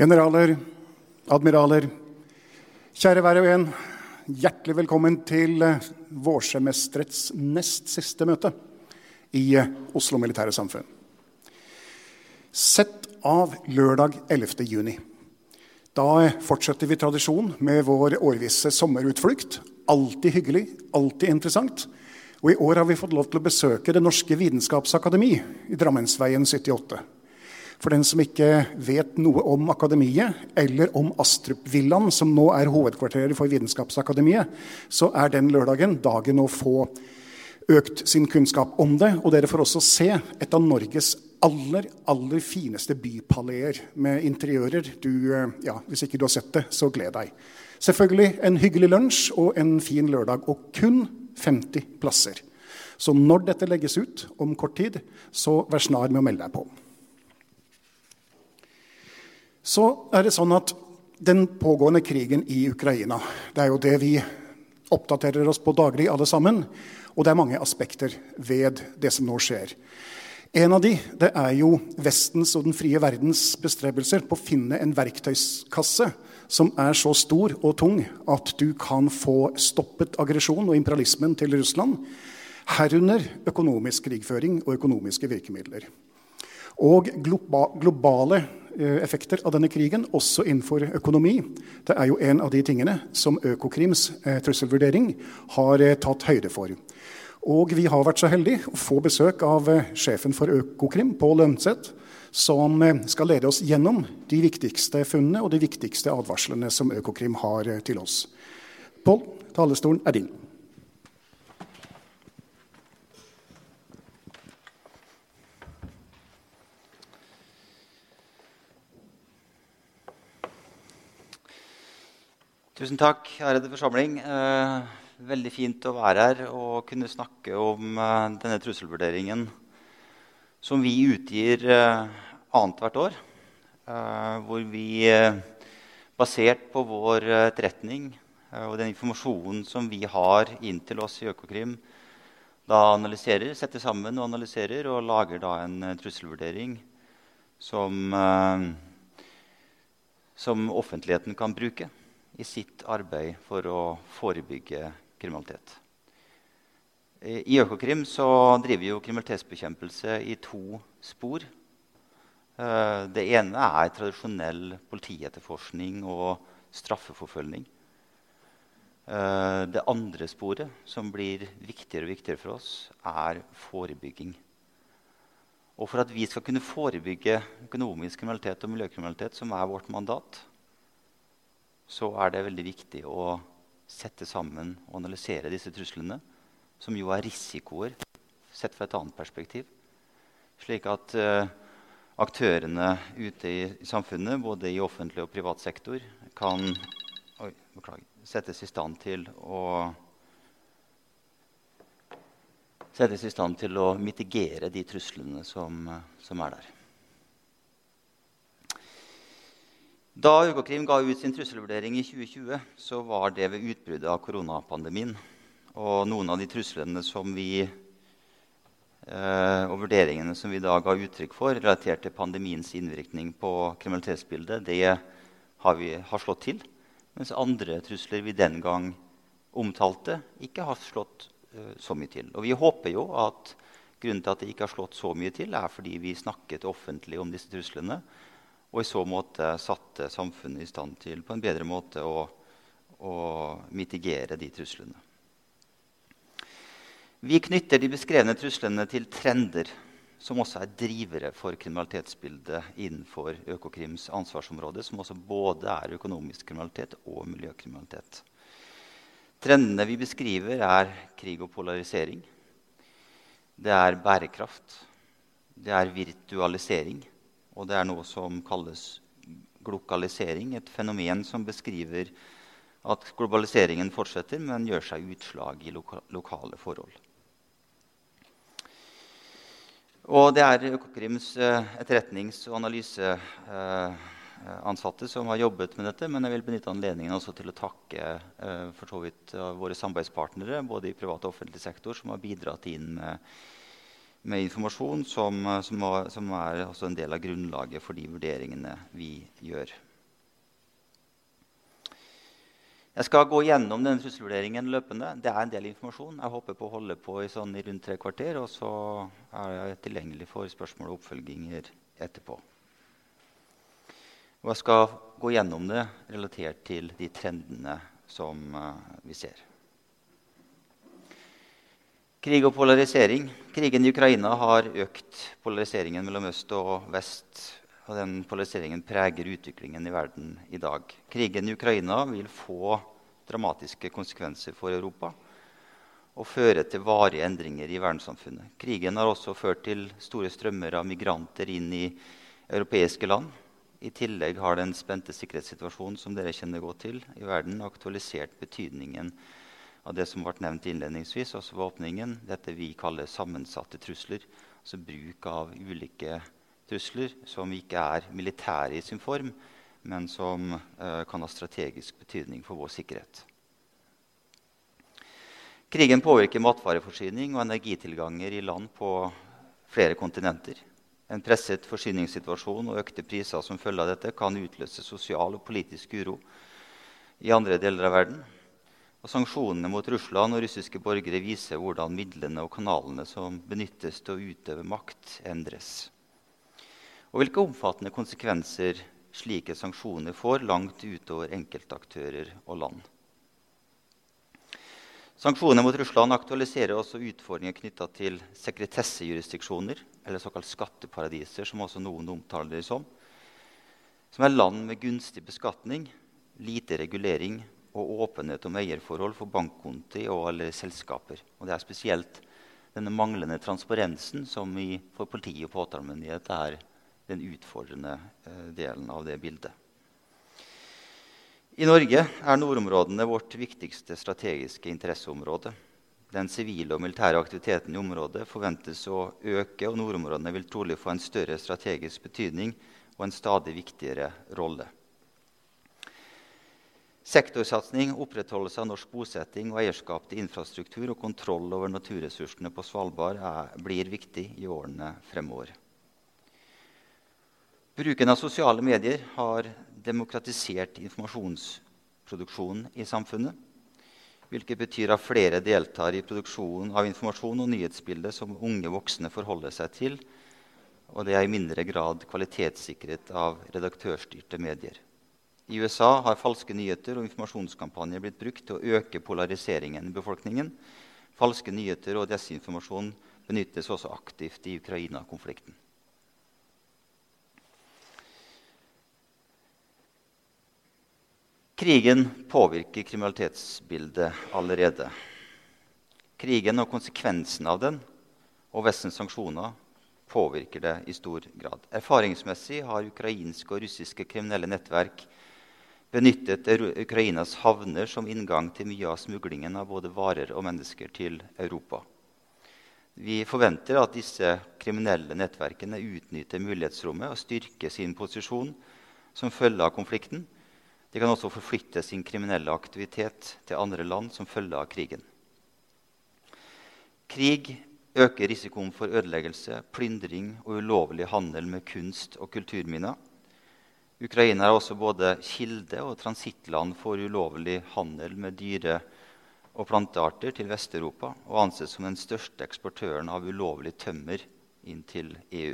Generaler, admiraler, kjære hver og en. Hjertelig velkommen til eh, vårsemesterets nest siste møte i eh, Oslo Militære Samfunn. Sett av lørdag 11. juni. Da eh, fortsetter vi tradisjonen med vår årvisse sommerutflukt. Alltid hyggelig, alltid interessant. Og i år har vi fått lov til å besøke Det norske vitenskapsakademi i Drammensveien 78. For den som ikke vet noe om akademiet, eller om Astrup-villaen, som nå er hovedkvarteret for Vitenskapsakademiet, så er den lørdagen dagen å få økt sin kunnskap om det. Og dere får også se et av Norges aller, aller fineste bypaleer med interiører. Du, ja, hvis ikke du har sett det, så gled deg. Selvfølgelig en hyggelig lunsj og en fin lørdag. Og kun 50 plasser. Så når dette legges ut om kort tid, så vær snar med å melde deg på. Så er det sånn at den pågående krigen i Ukraina Det er jo det vi oppdaterer oss på daglig, alle sammen. Og det er mange aspekter ved det som nå skjer. En av de det er jo Vestens og den frie verdens bestrebelser på å finne en verktøyskasse som er så stor og tung at du kan få stoppet aggresjon og imperialismen til Russland, herunder økonomisk krigføring og økonomiske virkemidler. Og globale effekter av denne krigen, også innenfor økonomi. Det er jo en av de tingene som Økokrims eh, trusselvurdering har eh, tatt høyde for. Og vi har vært så heldige å få besøk av sjefen for Økokrim, Pål Lønseth, som skal lede oss gjennom de viktigste funnene og de viktigste advarslene som Økokrim har til oss. Pål, talerstolen er din. Tusen takk, ærede forsamling. Eh, veldig fint å være her og kunne snakke om eh, denne trusselvurderingen som vi utgir eh, annethvert år. Eh, hvor vi, eh, basert på vår etterretning eh, og den informasjonen som vi har inn til oss i Økokrim, da analyserer, setter sammen og analyserer og lager da en eh, trusselvurdering som, som offentligheten kan bruke i sitt arbeid for å forebygge kriminalitet. I Økokrim driver jo kriminalitetsbekjempelse i to spor. Eh, det ene er tradisjonell politietterforskning og straffeforfølgning. Eh, det andre sporet, som blir viktigere og viktigere for oss, er forebygging. Og for at vi skal kunne forebygge økonomisk kriminalitet og miljøkriminalitet, som er vårt mandat, så er det veldig viktig å sette sammen og analysere disse truslene, som jo er risikoer sett fra et annet perspektiv. Slik at uh, aktørene ute i, i, samfunnet, både i offentlig og privat sektor, kan oi, beklager, settes i stand til å settes i stand til å mitigere de truslene som, som er der. Da Økokrim ga ut sin trusselvurdering i 2020, så var det ved utbruddet av koronapandemien. Og noen av de truslene som vi, eh, og vurderingene som vi da ga uttrykk for, relatert til pandemiens innvirkning på kriminalitetsbildet, det har, vi, har slått til. Mens andre trusler vi den gang omtalte, ikke har slått uh, så mye til. Og vi håper jo at grunnen til at det ikke har slått så mye til, er fordi vi snakket offentlig om disse truslene og i så måte satte samfunnet i stand til på en bedre måte å, å mitigere de truslene. Vi knytter de beskrevne truslene til trender som også er drivere for kriminalitetsbildet innenfor Økokrims ansvarsområde, som også både er økonomisk kriminalitet og miljøkriminalitet. Trendene vi beskriver, er krig og polarisering. Det er bærekraft. Det er virtualisering. Og det er noe som kalles glokalisering, et fenomen som beskriver at globaliseringen fortsetter, men gjør seg utslag i loka lokale forhold. Og det er Økokrims eh, etterretnings- og analyseansatte som har jobbet med dette. Men jeg vil benytte anledningen også til å takke eh, for så vidt våre samarbeidspartnere både i privat og offentlig sektor som har bidratt inn med med informasjon som, eh, som, som er en del av grunnlaget for de vurderingene vi gjør. Jeg skal gå gjennom denne trusselvurderingen løpende. Det er en del informasjon. Jeg håper på å holde på i, sånn i rundt tre kvarter, og så er jeg tilgjengelig for spørsmål og oppfølginger etterpå. Og jeg skal gå gjennom det relatert til de trendene som uh, vi ser. Krig og polarisering. Krigen i Ukraina har økt polariseringen mellom øst og vest. Og den polariseringen preger utviklingen i verden i dag. Krigen i Ukraina vil få dramatiske konsekvenser for Europa og føre til varige endringer i verdenssamfunnet. Krigen har også ført til store strømmer av migranter inn i europeiske land. I tillegg har den spente sikkerhetssituasjonen som dere kjenner godt til i verden, aktualisert betydningen av det som ble nevnt innledningsvis, altså åpningen, dette vi kaller sammensatte trusler. Altså bruk av ulike trusler som ikke er militære i sin form, men som eh, kan ha strategisk betydning for vår sikkerhet. Krigen påvirker matvareforsyning og energitilganger i land på flere kontinenter. En presset forsyningssituasjon og økte priser som følge av dette kan utløse sosial og politisk uro i andre deler av verden. Og Sanksjonene mot Russland og russiske borgere viser hvordan midlene og kanalene som benyttes til å utøve makt, endres. Og hvilke omfattende konsekvenser slike sanksjoner får langt utover enkeltaktører og land. Sanksjoner mot Russland aktualiserer også utfordringer knytta til sekretessejurisdiksjoner, eller såkalt skatteparadiser, som også noen omtaler det som, som er land med gunstig beskatning, lite regulering og åpenhet om eierforhold for bankkonti og alle selskaper. Og det er spesielt denne manglende transparensen som i, for politi og påtalemyndighet er den utfordrende eh, delen av det bildet. I Norge er nordområdene vårt viktigste strategiske interesseområde. Den sivile og militære aktiviteten i området forventes å øke, og nordområdene vil trolig få en større strategisk betydning og en stadig viktigere rolle. Sektorsatsing, opprettholdelse av norsk bosetting og eierskap til infrastruktur og kontroll over naturressursene på Svalbard er, blir viktig i årene fremover. Bruken av sosiale medier har demokratisert informasjonsproduksjonen i samfunnet. Hvilket betyr at flere deltar i produksjonen av informasjon og nyhetsbilder som unge voksne forholder seg til, og det er i mindre grad kvalitetssikret av redaktørstyrte medier. I USA har falske nyheter og informasjonskampanjer blitt brukt til å øke polariseringen i befolkningen. Falske nyheter og desinformasjon benyttes også aktivt i Ukraina-konflikten. Krigen påvirker kriminalitetsbildet allerede. Krigen og konsekvensen av den og Vestens sanksjoner påvirker det i stor grad. Erfaringsmessig har ukrainske og russiske kriminelle nettverk benyttet Ukrainas havner som inngang til mye av smuglingen av både varer og mennesker til Europa. Vi forventer at disse kriminelle nettverkene utnytter mulighetsrommet og styrker sin posisjon som følge av konflikten. De kan også forflytte sin kriminelle aktivitet til andre land som følge av krigen. Krig øker risikoen for ødeleggelse, plyndring og ulovlig handel med kunst- og kulturminner. Ukraina er også både kilde- og transittland for ulovlig handel med dyre- og plantearter til Vest-Europa og anses som den største eksportøren av ulovlig tømmer inn til EU.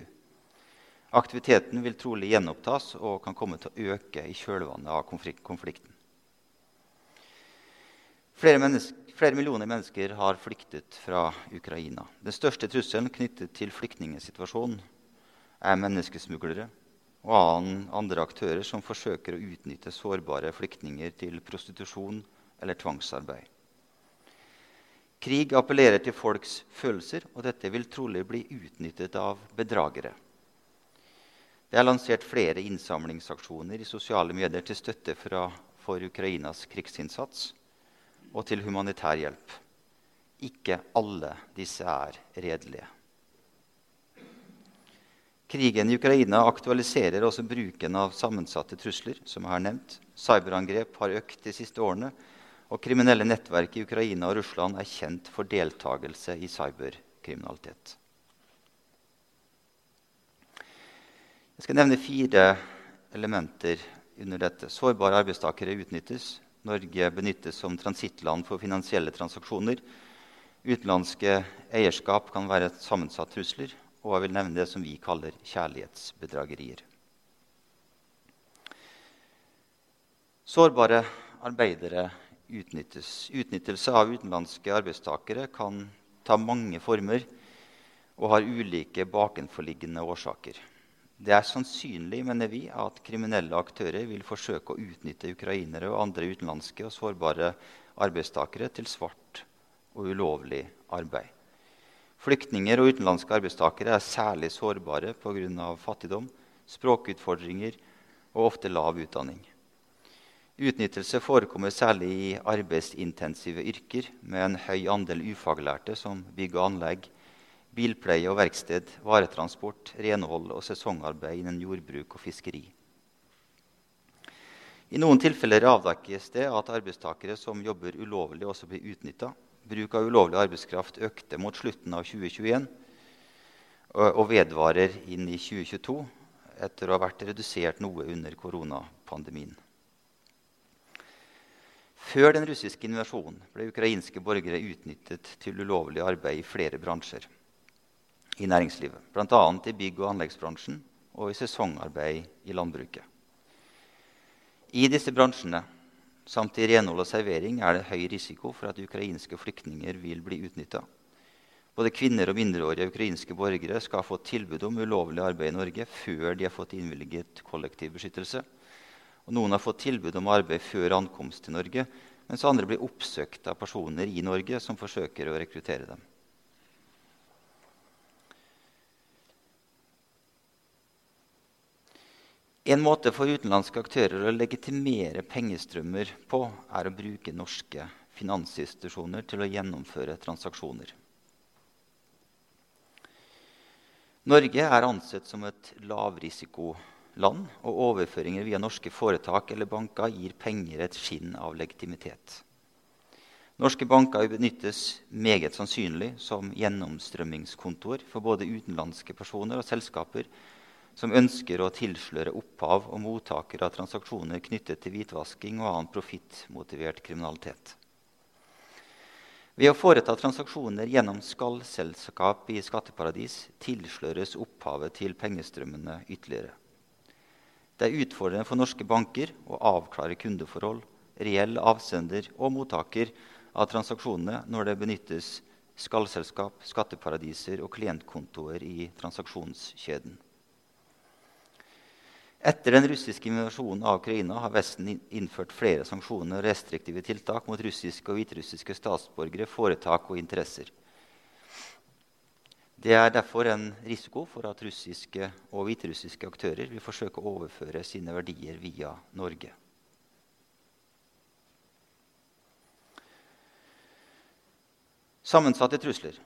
Aktiviteten vil trolig gjenopptas og kan komme til å øke i kjølvannet av konflikten. Flere, flere, millioner mennesker har flyktet fra Ukraina. Den største trusselen knyttet til flyktningsituasjonen er menneskesmuglere og andre aktører som forsøker å utnytte sårbare flyktninger til prostitusjon eller tvangsarbeid. Krig appellerer til folks følelser, og dette vil trolig bli utnyttet av bedragere. Det er lansert flere innsamlingsaksjoner i sosiale medier til støtte fra, for Ukrainas krigsinnsats og til humanitær hjelp. Ikke alle disse er redelige. Krigen i Ukraina aktualiserer også bruken av sammensatte trusler. som jeg har nevnt. Cyberangrep har økt de siste årene, og kriminelle nettverk i Ukraina og Russland er kjent for deltakelse i cyberkriminalitet. Jeg skal nevne fire elementer under dette. Sårbare arbeidstakere utnyttes. Norge benyttes som transittland for finansielle transaksjoner. Utenlandske eierskap kan være sammensatt trusler. Og jeg vil nevne det som vi kaller kjærlighetsbedragerier. Sårbare arbeidere utnyttes. Utnyttelse av utenlandske arbeidstakere kan ta mange former og har ulike bakenforliggende årsaker. Det er sannsynlig mener vi, at kriminelle aktører vil forsøke å utnytte ukrainere og andre utenlandske og sårbare arbeidstakere til svart og ulovlig arbeid. Flyktninger og utenlandske arbeidstakere er særlig sårbare pga. fattigdom, språkutfordringer og ofte lav utdanning. Utnyttelse forekommer særlig i arbeidsintensive yrker med en høy andel ufaglærte som bygg og anlegg, bilpleie og verksted, varetransport, renhold og sesongarbeid innen jordbruk og fiskeri. I noen tilfeller avdekkes det at arbeidstakere som jobber ulovlig, også blir utnytta. Bruk av ulovlig arbeidskraft økte mot slutten av 2021 og vedvarer inn i 2022 etter å ha vært redusert noe under koronapandemien. Før den russiske invasjonen ble ukrainske borgere utnyttet til ulovlig arbeid i flere bransjer i næringslivet. Bl.a. i bygg- og anleggsbransjen og i sesongarbeid i landbruket. I disse bransjene samt i renhold og servering er det høy risiko for at ukrainske flyktninger vil bli utnytta. Både kvinner og mindreårige ukrainske borgere skal få tilbud om ulovlig arbeid i Norge før de har fått innvilget kollektiv beskyttelse. Og noen har fått tilbud om arbeid før ankomst til Norge, mens andre blir oppsøkt av personer i Norge som forsøker å rekruttere dem. En måte for utenlandske aktører å legitimere pengestrømmer på er å bruke norske finansinstitusjoner til å gjennomføre transaksjoner. Norge er ansett som et lavrisikoland, og overføringer via norske foretak eller banker gir penger et skinn av legitimitet. Norske banker benyttes meget sannsynlig som gjennomstrømmingskontor for både utenlandske personer og selskaper som ønsker å tilsløre opphav og mottaker av transaksjoner knyttet til hvitvasking og annen profittmotivert kriminalitet. Ved å foreta transaksjoner gjennom skallselskap i skatteparadis tilsløres opphavet til pengestrømmene ytterligere. Det er utfordrende for norske banker å avklare kundeforhold, reell avsender og mottaker av transaksjonene når det benyttes skallselskap, skatteparadiser og klientkontoer i transaksjonskjeden. Etter den russiske invasjonen av Ukraina har Vesten innført flere sanksjoner og restriktive tiltak mot russiske og hviterussiske statsborgere, foretak og interesser. Det er derfor en risiko for at russiske og hviterussiske aktører vil forsøke å overføre sine verdier via Norge. Sammensatte trusler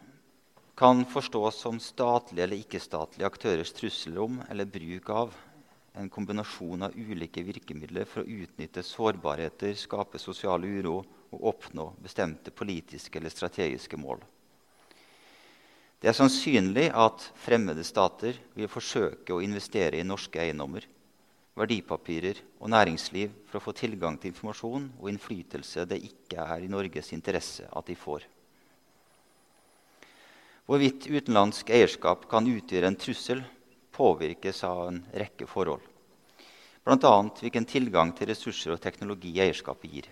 kan forstås som statlige eller ikke-statlige aktørers trusler om eller bruk av en kombinasjon av ulike virkemidler for å utnytte sårbarheter, skape sosial uro og oppnå bestemte politiske eller strategiske mål. Det er sannsynlig at fremmede stater vil forsøke å investere i norske eiendommer, verdipapirer og næringsliv for å få tilgang til informasjon og innflytelse det ikke er i Norges interesse at de får. Hvorvidt utenlandsk eierskap kan utgjøre en trussel, påvirkes av en rekke forhold. Bl.a. hvilken tilgang til ressurser og teknologi eierskapet gir.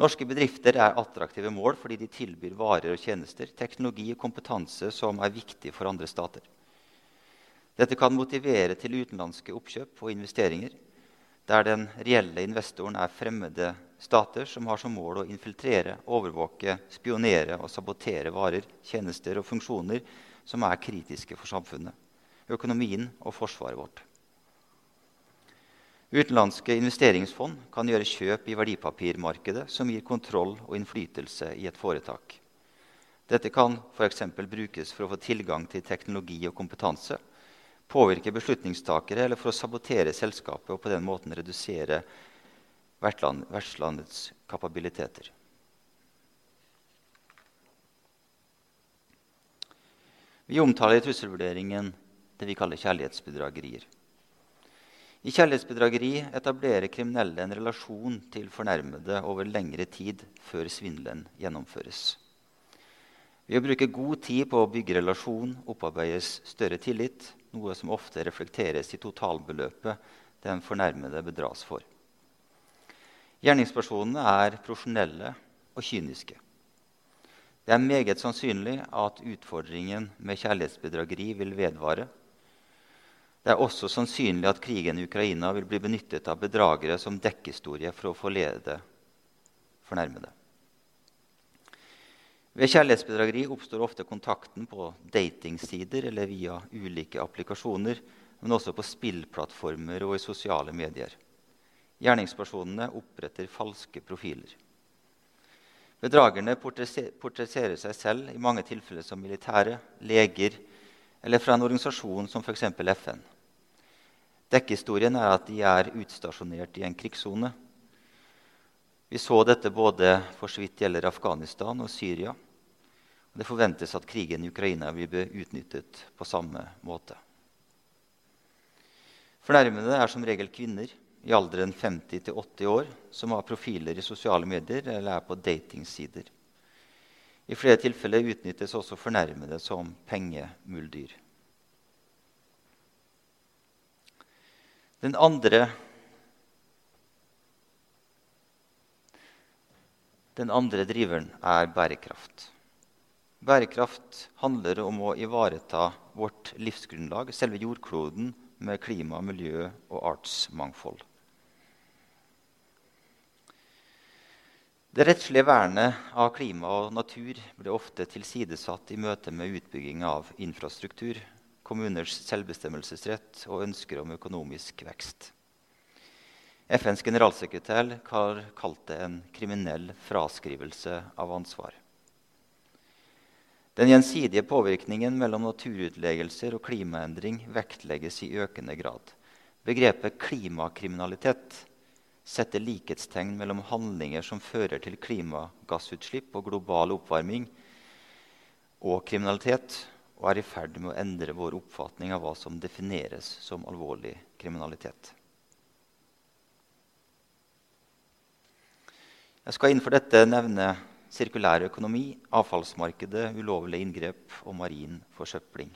Norske bedrifter er attraktive mål fordi de tilbyr varer og tjenester, teknologi og kompetanse som er viktig for andre stater. Dette kan motivere til utenlandske oppkjøp og investeringer, der den reelle investoren er fremmede stater som har som mål å infiltrere, overvåke, spionere og sabotere varer, tjenester og funksjoner som er kritiske for samfunnet, økonomien og forsvaret vårt. Utenlandske investeringsfond kan gjøre kjøp i verdipapirmarkedet som gir kontroll og innflytelse i et foretak. Dette kan f.eks. brukes for å få tilgang til teknologi og kompetanse, påvirke beslutningstakere eller for å sabotere selskapet og på den måten redusere vertslandets kapabiliteter. Vi omtaler i trusselvurderingen det vi kaller kjærlighetsbedragerier. I kjærlighetsbedrageri etablerer kriminelle en relasjon til fornærmede over lengre tid før svindelen gjennomføres. Ved å bruke god tid på å bygge relasjon opparbeides større tillit, noe som ofte reflekteres i totalbeløpet den fornærmede bedras for. Gjerningspersonene er profesjonelle og kyniske. Det er meget sannsynlig at utfordringen med kjærlighetsbedrageri vil vedvare det er også sannsynlig at krigen i Ukraina vil bli benyttet av bedragere som dekkhistorie for å forlede fornærmede. Ved kjærlighetsbedrageri oppstår ofte kontakten på datingsider eller via ulike applikasjoner, men også på spillplattformer og i sosiale medier. Gjerningspersonene oppretter falske profiler. Bedragerne portretterer seg selv i mange tilfeller som militære, leger eller fra en organisasjon som f.eks. FN. Dekkehistorien er at de er utstasjonert i en krigssone. Vi så dette både for så vidt gjelder Afghanistan og Syria. Det forventes at krigen i Ukraina vil bli utnyttet på samme måte. Fornærmede er som regel kvinner i alderen 50 80 år som har profiler i sosiale medier eller er på datingsider. I flere tilfeller utnyttes også fornærmede som pengemuldyr. Den andre Den andre driveren er bærekraft. Bærekraft handler om å ivareta vårt livsgrunnlag, selve jordkloden, med klima, miljø og artsmangfold. Det rettslige vernet av klima og natur blir ofte tilsidesatt i møte med utbygging av infrastruktur, kommuners selvbestemmelsesrett og ønsker om økonomisk vekst. FNs generalsekretær har kalt det en kriminell fraskrivelse av ansvar. Den gjensidige påvirkningen mellom naturutleggelser og klimaendring vektlegges i økende grad. Begrepet klimakriminalitet setter likhetstegn mellom handlinger som fører til klimagassutslipp og global oppvarming, og kriminalitet, og er i ferd med å endre vår oppfatning av hva som defineres som alvorlig kriminalitet. Jeg skal innenfor dette nevne sirkulær økonomi, avfallsmarkedet, ulovlige inngrep og marin forsøpling.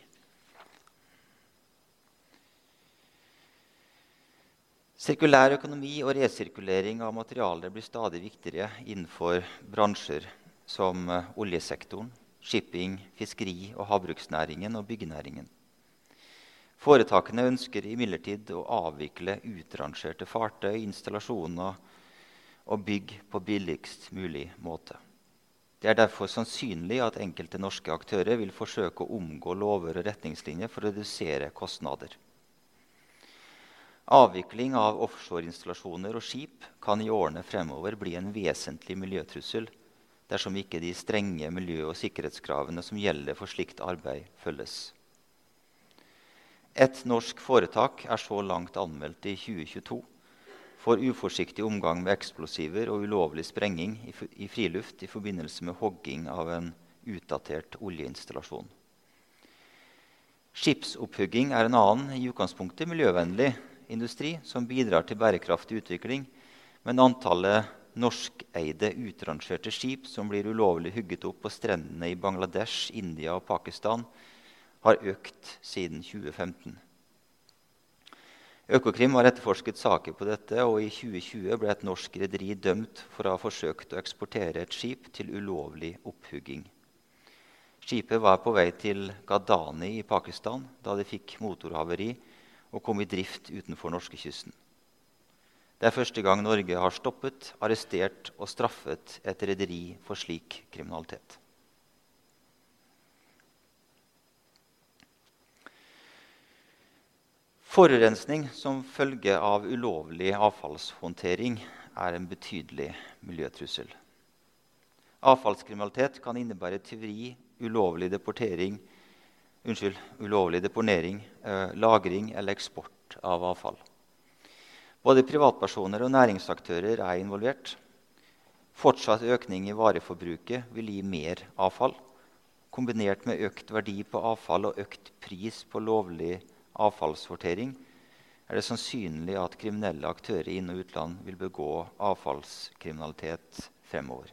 Sirkulær økonomi og resirkulering av materialer blir stadig viktigere innenfor bransjer som oljesektoren, shipping, fiskeri- og havbruksnæringen og byggenæringen. Foretakene ønsker imidlertid å avvikle utrangerte fartøy, installasjoner og bygg på billigst mulig måte. Det er derfor sannsynlig at enkelte norske aktører vil forsøke å omgå lover og retningslinjer for å redusere kostnader. Avvikling av offshoreinstallasjoner og skip kan i årene fremover bli en vesentlig miljøtrussel dersom ikke de strenge miljø- og sikkerhetskravene som gjelder for slikt arbeid, følges. Et norsk foretak er så langt anmeldt i 2022 for uforsiktig omgang med eksplosiver og ulovlig sprenging i friluft i forbindelse med hogging av en utdatert oljeinstallasjon. Skipsopphugging er en annen i utgangspunktet miljøvennlig industri som bidrar til bærekraftig utvikling, men antallet norskeide utrangerte skip som blir ulovlig hugget opp på strendene i Bangladesh, India og Pakistan, har økt siden 2015. Økokrim har etterforsket saker på dette, og i 2020 ble et norsk rederi dømt for å ha forsøkt å eksportere et skip til ulovlig opphugging. Skipet var på vei til Ghadani i Pakistan da det fikk motorhaveri og kom i drift utenfor norskekysten. Det er første gang Norge har stoppet, arrestert og straffet et rederi for slik kriminalitet. Forurensning som følge av ulovlig avfallshåndtering er en betydelig miljøtrussel. Avfallskriminalitet kan innebære tyveri, ulovlig deportering, unnskyld, ulovlig deponering, eh, lagring eller eksport av avfall. Både privatpersoner og næringsaktører er involvert. Fortsatt økning i vareforbruket vil gi mer avfall. Kombinert med økt verdi på avfall og økt pris på lovlig avfall avfallssortering, er det sannsynlig at kriminelle aktører i inn- og utland vil begå avfallskriminalitet fremover.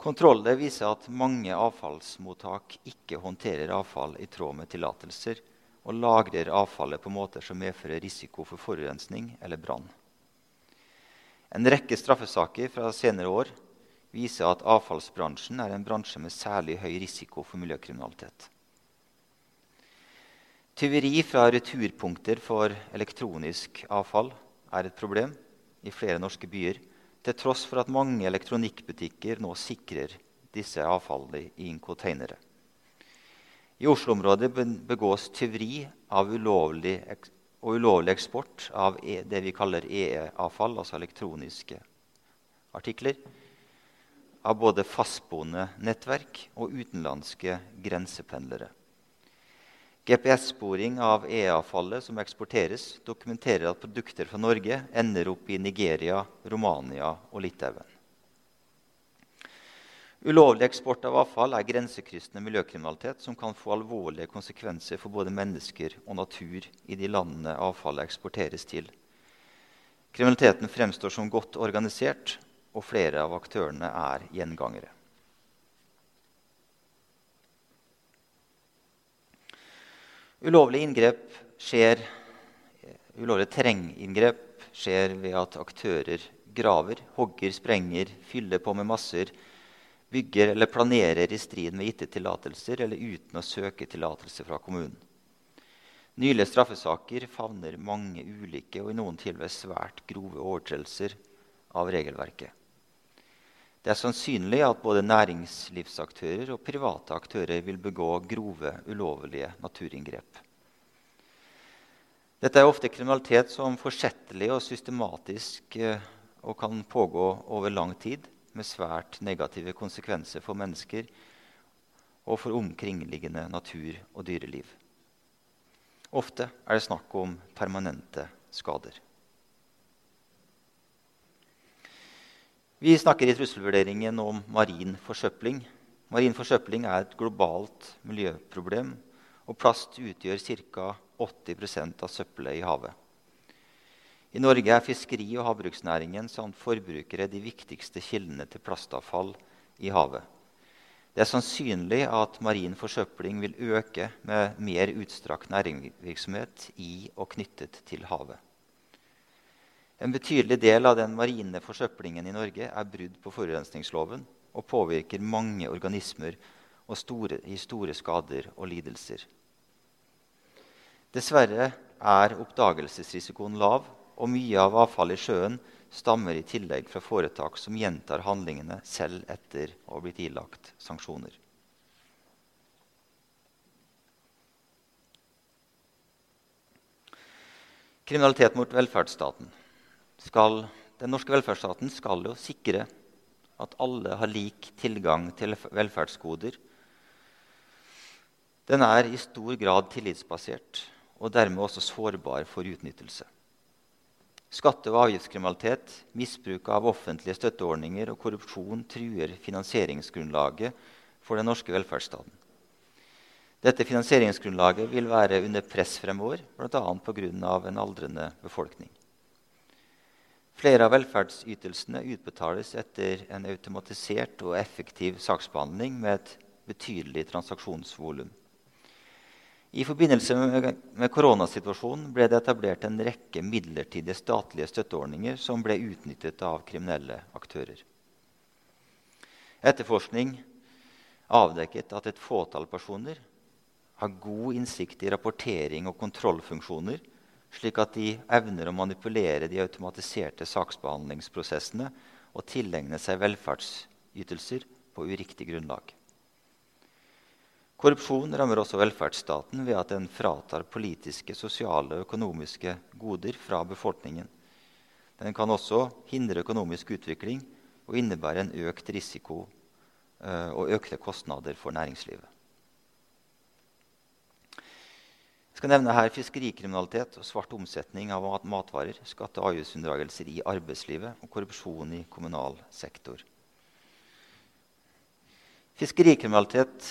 Kontroller viser at mange avfallsmottak ikke håndterer avfall i tråd med tillatelser og lagrer avfallet på måter som medfører risiko for forurensning eller brann. En rekke straffesaker fra senere år viser at avfallsbransjen er en bransje med særlig høy risiko for miljøkriminalitet. Tyveri fra returpunkter for elektronisk avfall er et problem i flere norske byer, til tross for at mange elektronikkbutikker nå sikrer disse avfallene i containere. I Oslo-området begås tyveri av ulovlig, og ulovlig eksport av e, det vi kaller EE-avfall, altså elektroniske artikler, av både fastboende nettverk og utenlandske grensependlere. GPS-sporing av E-avfallet som eksporteres, dokumenterer at produkter fra Norge ender opp i Nigeria, Romania og Litauen. Ulovlig eksport av avfall er grensekryssende miljøkriminalitet som kan få alvorlige konsekvenser for både mennesker og natur i de landene avfallet eksporteres til. Kriminaliteten fremstår som godt organisert, og flere av aktørene er gjengangere. Ulovlig inngrep skjer, Ulovlige terrenginngrep skjer ved at aktører graver, hogger, sprenger, fyller på med masser, bygger eller planerer i strid med gitte tillatelser eller uten å søke tillatelse fra kommunen. Nylige straffesaker favner mange ulike og i noen tilfeller svært grove overtredelser av regelverket. Det er sannsynlig at både næringslivsaktører og private aktører vil begå grove, ulovlige naturinngrep. Dette er ofte kriminalitet som forsettlig og systematisk eh, og kan pågå over lang tid, med svært negative konsekvenser for mennesker og for omkringliggende natur og dyreliv. Ofte er det snakk om permanente skader. Vi snakker i trusselvurderingen om marin forsøpling. Marin forsøpling er et globalt miljøproblem, og plast utgjør ca. 80% av søppelet i havet. I Norge er fiskeri- og havbruksnæringen samt forbrukere de viktigste kildene til plastavfall i havet. Det er sannsynlig at marin forsøpling vil øke med mer utstrakt næringsvirksomhet i og knyttet til havet. En betydelig del av den marine forsøplingen i Norge er brudd på forurensningsloven og påvirker mange organismer og store, gir store skader og lidelser. Dessverre er oppdagelsesrisikoen lav, og mye av avfallet i sjøen stammer i tillegg fra foretak som gjentar handlingene selv etter å ha blitt ilagt sanksjoner. Kriminalitet mot velferdsstaten skal, den norske velferdsstaten skal jo sikre at alle har lik tilgang til velferdsgoder. Den er i stor grad tillitsbasert og dermed også sårbar for utnyttelse. Skatte- og avgiftskriminalitet, misbruk av offentlige støtteordninger og korrupsjon truer finansieringsgrunnlaget for den norske velferdsstaten. Dette finansieringsgrunnlaget vil være under press fremover, bl.a. pga. en aldrende befolkning. Flere av velferdsytelsene utbetales etter en automatisert og effektiv saksbehandling med et betydelig transaksjonsvolum. I forbindelse med, koronasituasjonen ble det etablert en rekke midlertidige statlige støtteordninger som ble utnyttet av kriminelle aktører. Etterforskning avdekket at et fåtall personer har god innsikt i rapportering og kontrollfunksjoner, slik at de evner å manipulere de automatiserte saksbehandlingsprosessene og tilegne seg velferdsytelser på uriktig grunnlag. Korrupsjon rammer også velferdsstaten ved at den fratar politiske, sosiale og økonomiske goder fra befolkningen. Den kan også hindre økonomisk utvikling og innebære en økt risiko uh, og økte kostnader for næringslivet. Jeg skal nevne her fiskerikriminalitet og svart omsetning av matvarer, skatte- og avgiftsunndragelser i arbeidslivet og korrupsjon i kommunal sektor. Fiskerikriminalitet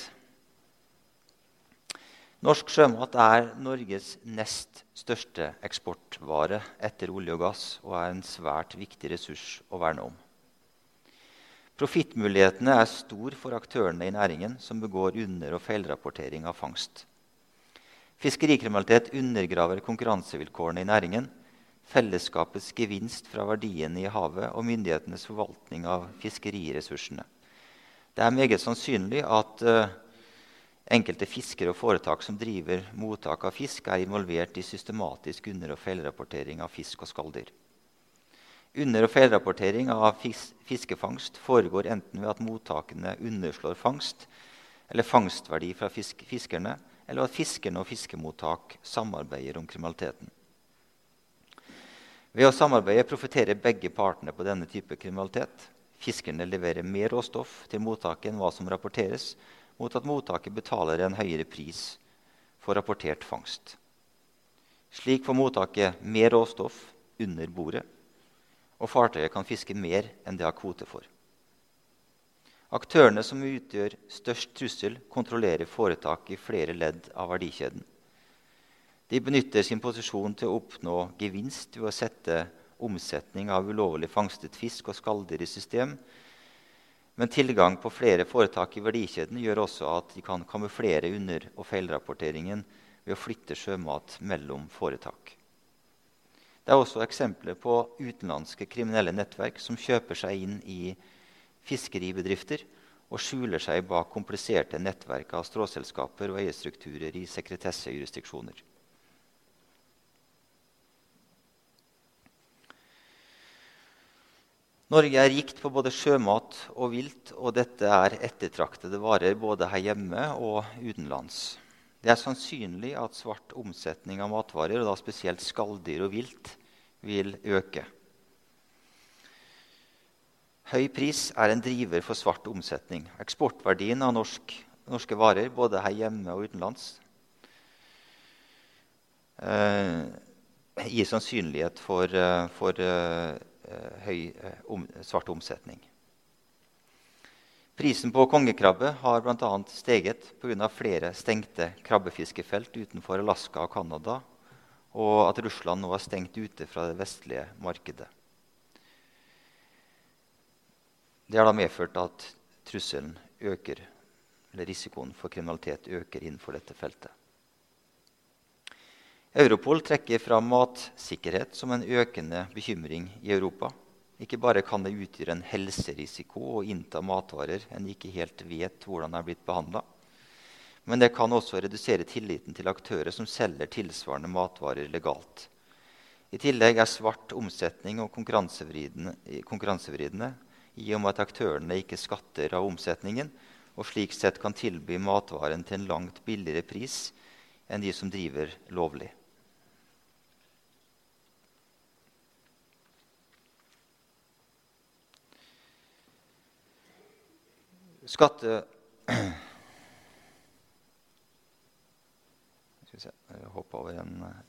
Norsk sjømat er Norges nest største eksportvare etter olje og gass og er en svært viktig ressurs å verne om. Profittmulighetene er store for aktørene i næringen som begår under- og feilrapportering av fangst. Fiskerikriminalitet undergraver konkurransevilkårene i næringen, fellesskapets gevinst fra verdiene i havet og myndighetenes forvaltning av fiskeriressursene. Det er meget sannsynlig at uh, Enkelte fiskere og foretak som driver mottak av fisk, er involvert i systematisk under- og feilrapportering av fisk og skalldyr. Under- og feilrapportering av fis fiskefangst foregår enten ved at mottakene underslår fangst eller fangstverdi fra fisk fiskerne, eller at fiskerne og fiskemottak samarbeider om kriminaliteten. Ved å samarbeide profitterer begge partene på denne type kriminalitet. Fiskerne leverer mer råstoff til mottaket enn hva som rapporteres, mot at mottaket betaler en høyere pris for rapportert fangst. Slik får mottaket mer råstoff under bordet, og fartøyet kan fiske mer enn det har kvote for. Aktørene som utgjør størst trussel, kontrollerer foretak i flere ledd av verdikjeden. De benytter sin posisjon til å oppnå gevinst ved å sette omsetning av ulovlig fangstet fisk og skalldyr i system men tilgang på flere foretak i verdikjeden gjør også at de kan kamuflere under- og feilrapporteringen ved å flytte sjømat mellom foretak. Det er også eksempler på utenlandske kriminelle nettverk som kjøper seg inn i fiskeribedrifter og skjuler seg bak kompliserte nettverk av stråselskaper og eierstrukturer i sekretessejurisdiksjoner. Norge er rikt på både sjømat og vilt, og dette er ettertraktede varer både her hjemme og utenlands. Det er sannsynlig at svart omsetning av matvarer, og da spesielt skalldyr og vilt, vil øke. Høy pris er en driver for svart omsetning. Eksportverdien av norsk, norske varer, både her hjemme og utenlands, eh, gir sannsynlighet for, eh, for eh, høy eh, om, svart omsetning. Prisen på kongekrabbe har bl.a. steget pga. flere stengte krabbefiskefelt utenfor Alaska og Canada, og at Russland nå er stengt ute fra det vestlige markedet. Det har da medført at trusselen øker, eller risikoen for kriminalitet øker innenfor dette feltet. Europol trekker fram matsikkerhet som en økende bekymring i Europa. Ikke bare kan det utgjøre en helserisiko å innta matvarer en ikke helt vet hvordan er blitt behandla, men det kan også redusere tilliten til aktører som selger tilsvarende matvarer legalt. I tillegg er svart omsetning og konkurransevridende i og med at aktørene ikke skatter av omsetningen, og slik sett kan tilby matvaren til en langt billigere pris enn de som driver lovlig. Skatte... Skal Jeg hoppe over en eh,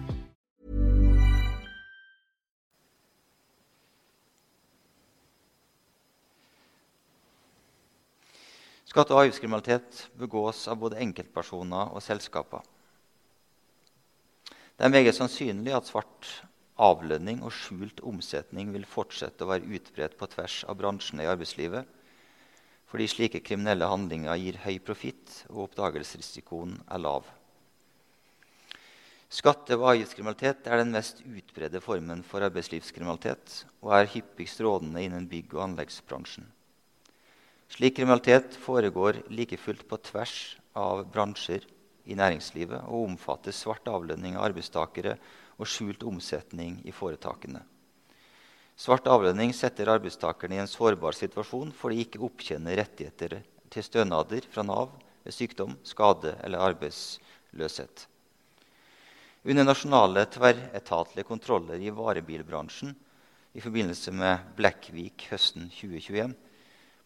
Skatte- og avgiftskriminalitet begås av både enkeltpersoner og selskaper. Det er meget sannsynlig at svart avlønning og skjult omsetning vil fortsette å være utbredt på tvers av bransjene i arbeidslivet, fordi slike kriminelle handlinger gir høy profitt, og oppdagelsesrisikoen er lav. Skatte- og avgiftskriminalitet er den mest utbredte formen for arbeidslivskriminalitet og er hyppigst rådende innen bygg- og anleggsbransjen. Slik kriminalitet foregår like fullt på tvers av bransjer i næringslivet og omfatter svart avlønning av arbeidstakere og skjult omsetning i foretakene. Svart avlønning setter arbeidstakerne i en sårbar situasjon fordi de ikke opptjener rettigheter til stønader fra Nav ved sykdom, skade eller arbeidsløshet. Under nasjonale tverretatlige kontroller i varebilbransjen i forbindelse med Blackweek høsten 2021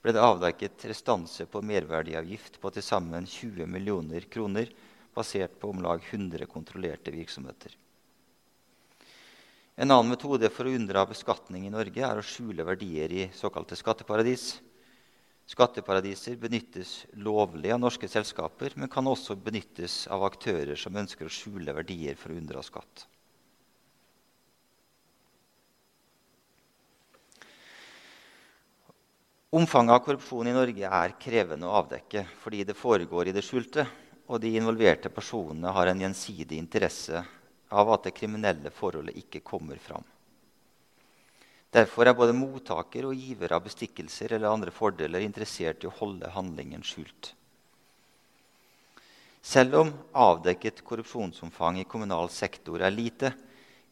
ble det avdekket restanse på merverdiavgift på til sammen 20 millioner kroner, basert på om lag 100 kontrollerte virksomheter. En annen metode for å unndra beskatning i Norge er å skjule verdier i såkalte skatteparadis. Skatteparadiser benyttes lovlig av norske selskaper, men kan også benyttes av aktører som ønsker å skjule verdier for å unndra skatt. Omfanget av korrupsjon i Norge er krevende å avdekke fordi det foregår i det skjulte, og de involverte personene har en gjensidig interesse av at det kriminelle forholdet ikke kommer fram. Derfor er både mottaker og giver av bestikkelser eller andre fordeler interessert i å holde handlingen skjult. Selv om avdekket korrupsjonsomfang i kommunal sektor er lite,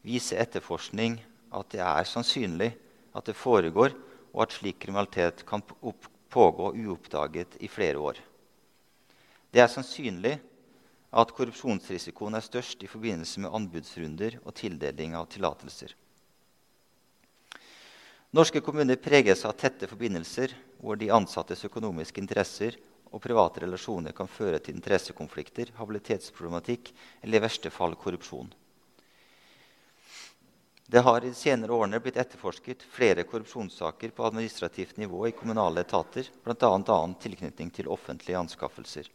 viser etterforskning at det er sannsynlig at det foregår, og at slik kriminalitet kan pågå uoppdaget i flere år. Det er sannsynlig at korrupsjonsrisikoen er størst i forbindelse med anbudsrunder og tildeling av tillatelser. Norske kommuner preges av tette forbindelser hvor de ansattes økonomiske interesser og private relasjoner kan føre til interessekonflikter, habilitetsproblematikk eller i verste fall korrupsjon. Det har i de senere årene blitt etterforsket flere korrupsjonssaker på administrativt nivå i kommunale etater, bl.a. annen tilknytning til offentlige anskaffelser.